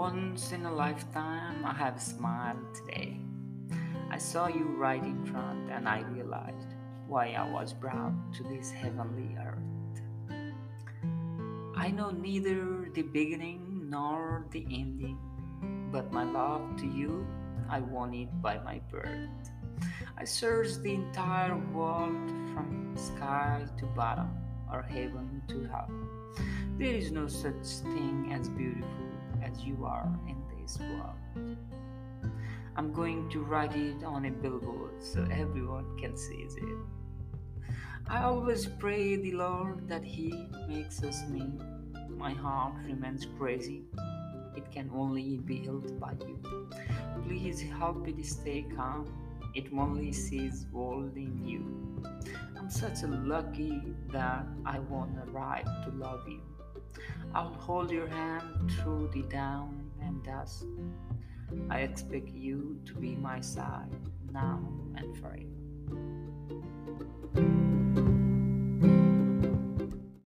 Once in a lifetime, I have smiled today. I saw you right in front, and I realized why I was brought to this heavenly earth. I know neither the beginning nor the ending, but my love to you, I won it by my birth. I searched the entire world from sky to bottom, or heaven to hell. There is no such thing as beautiful as you are in this world. I'm going to write it on a billboard so everyone can see it. I always pray the Lord that He makes us meet. My heart remains crazy. It can only be healed by you. Please help it stay calm. It only sees world in you. I'm such a lucky that I want a right to love you. I'll hold your hand through the down and dust. I expect you to be my side now and forever.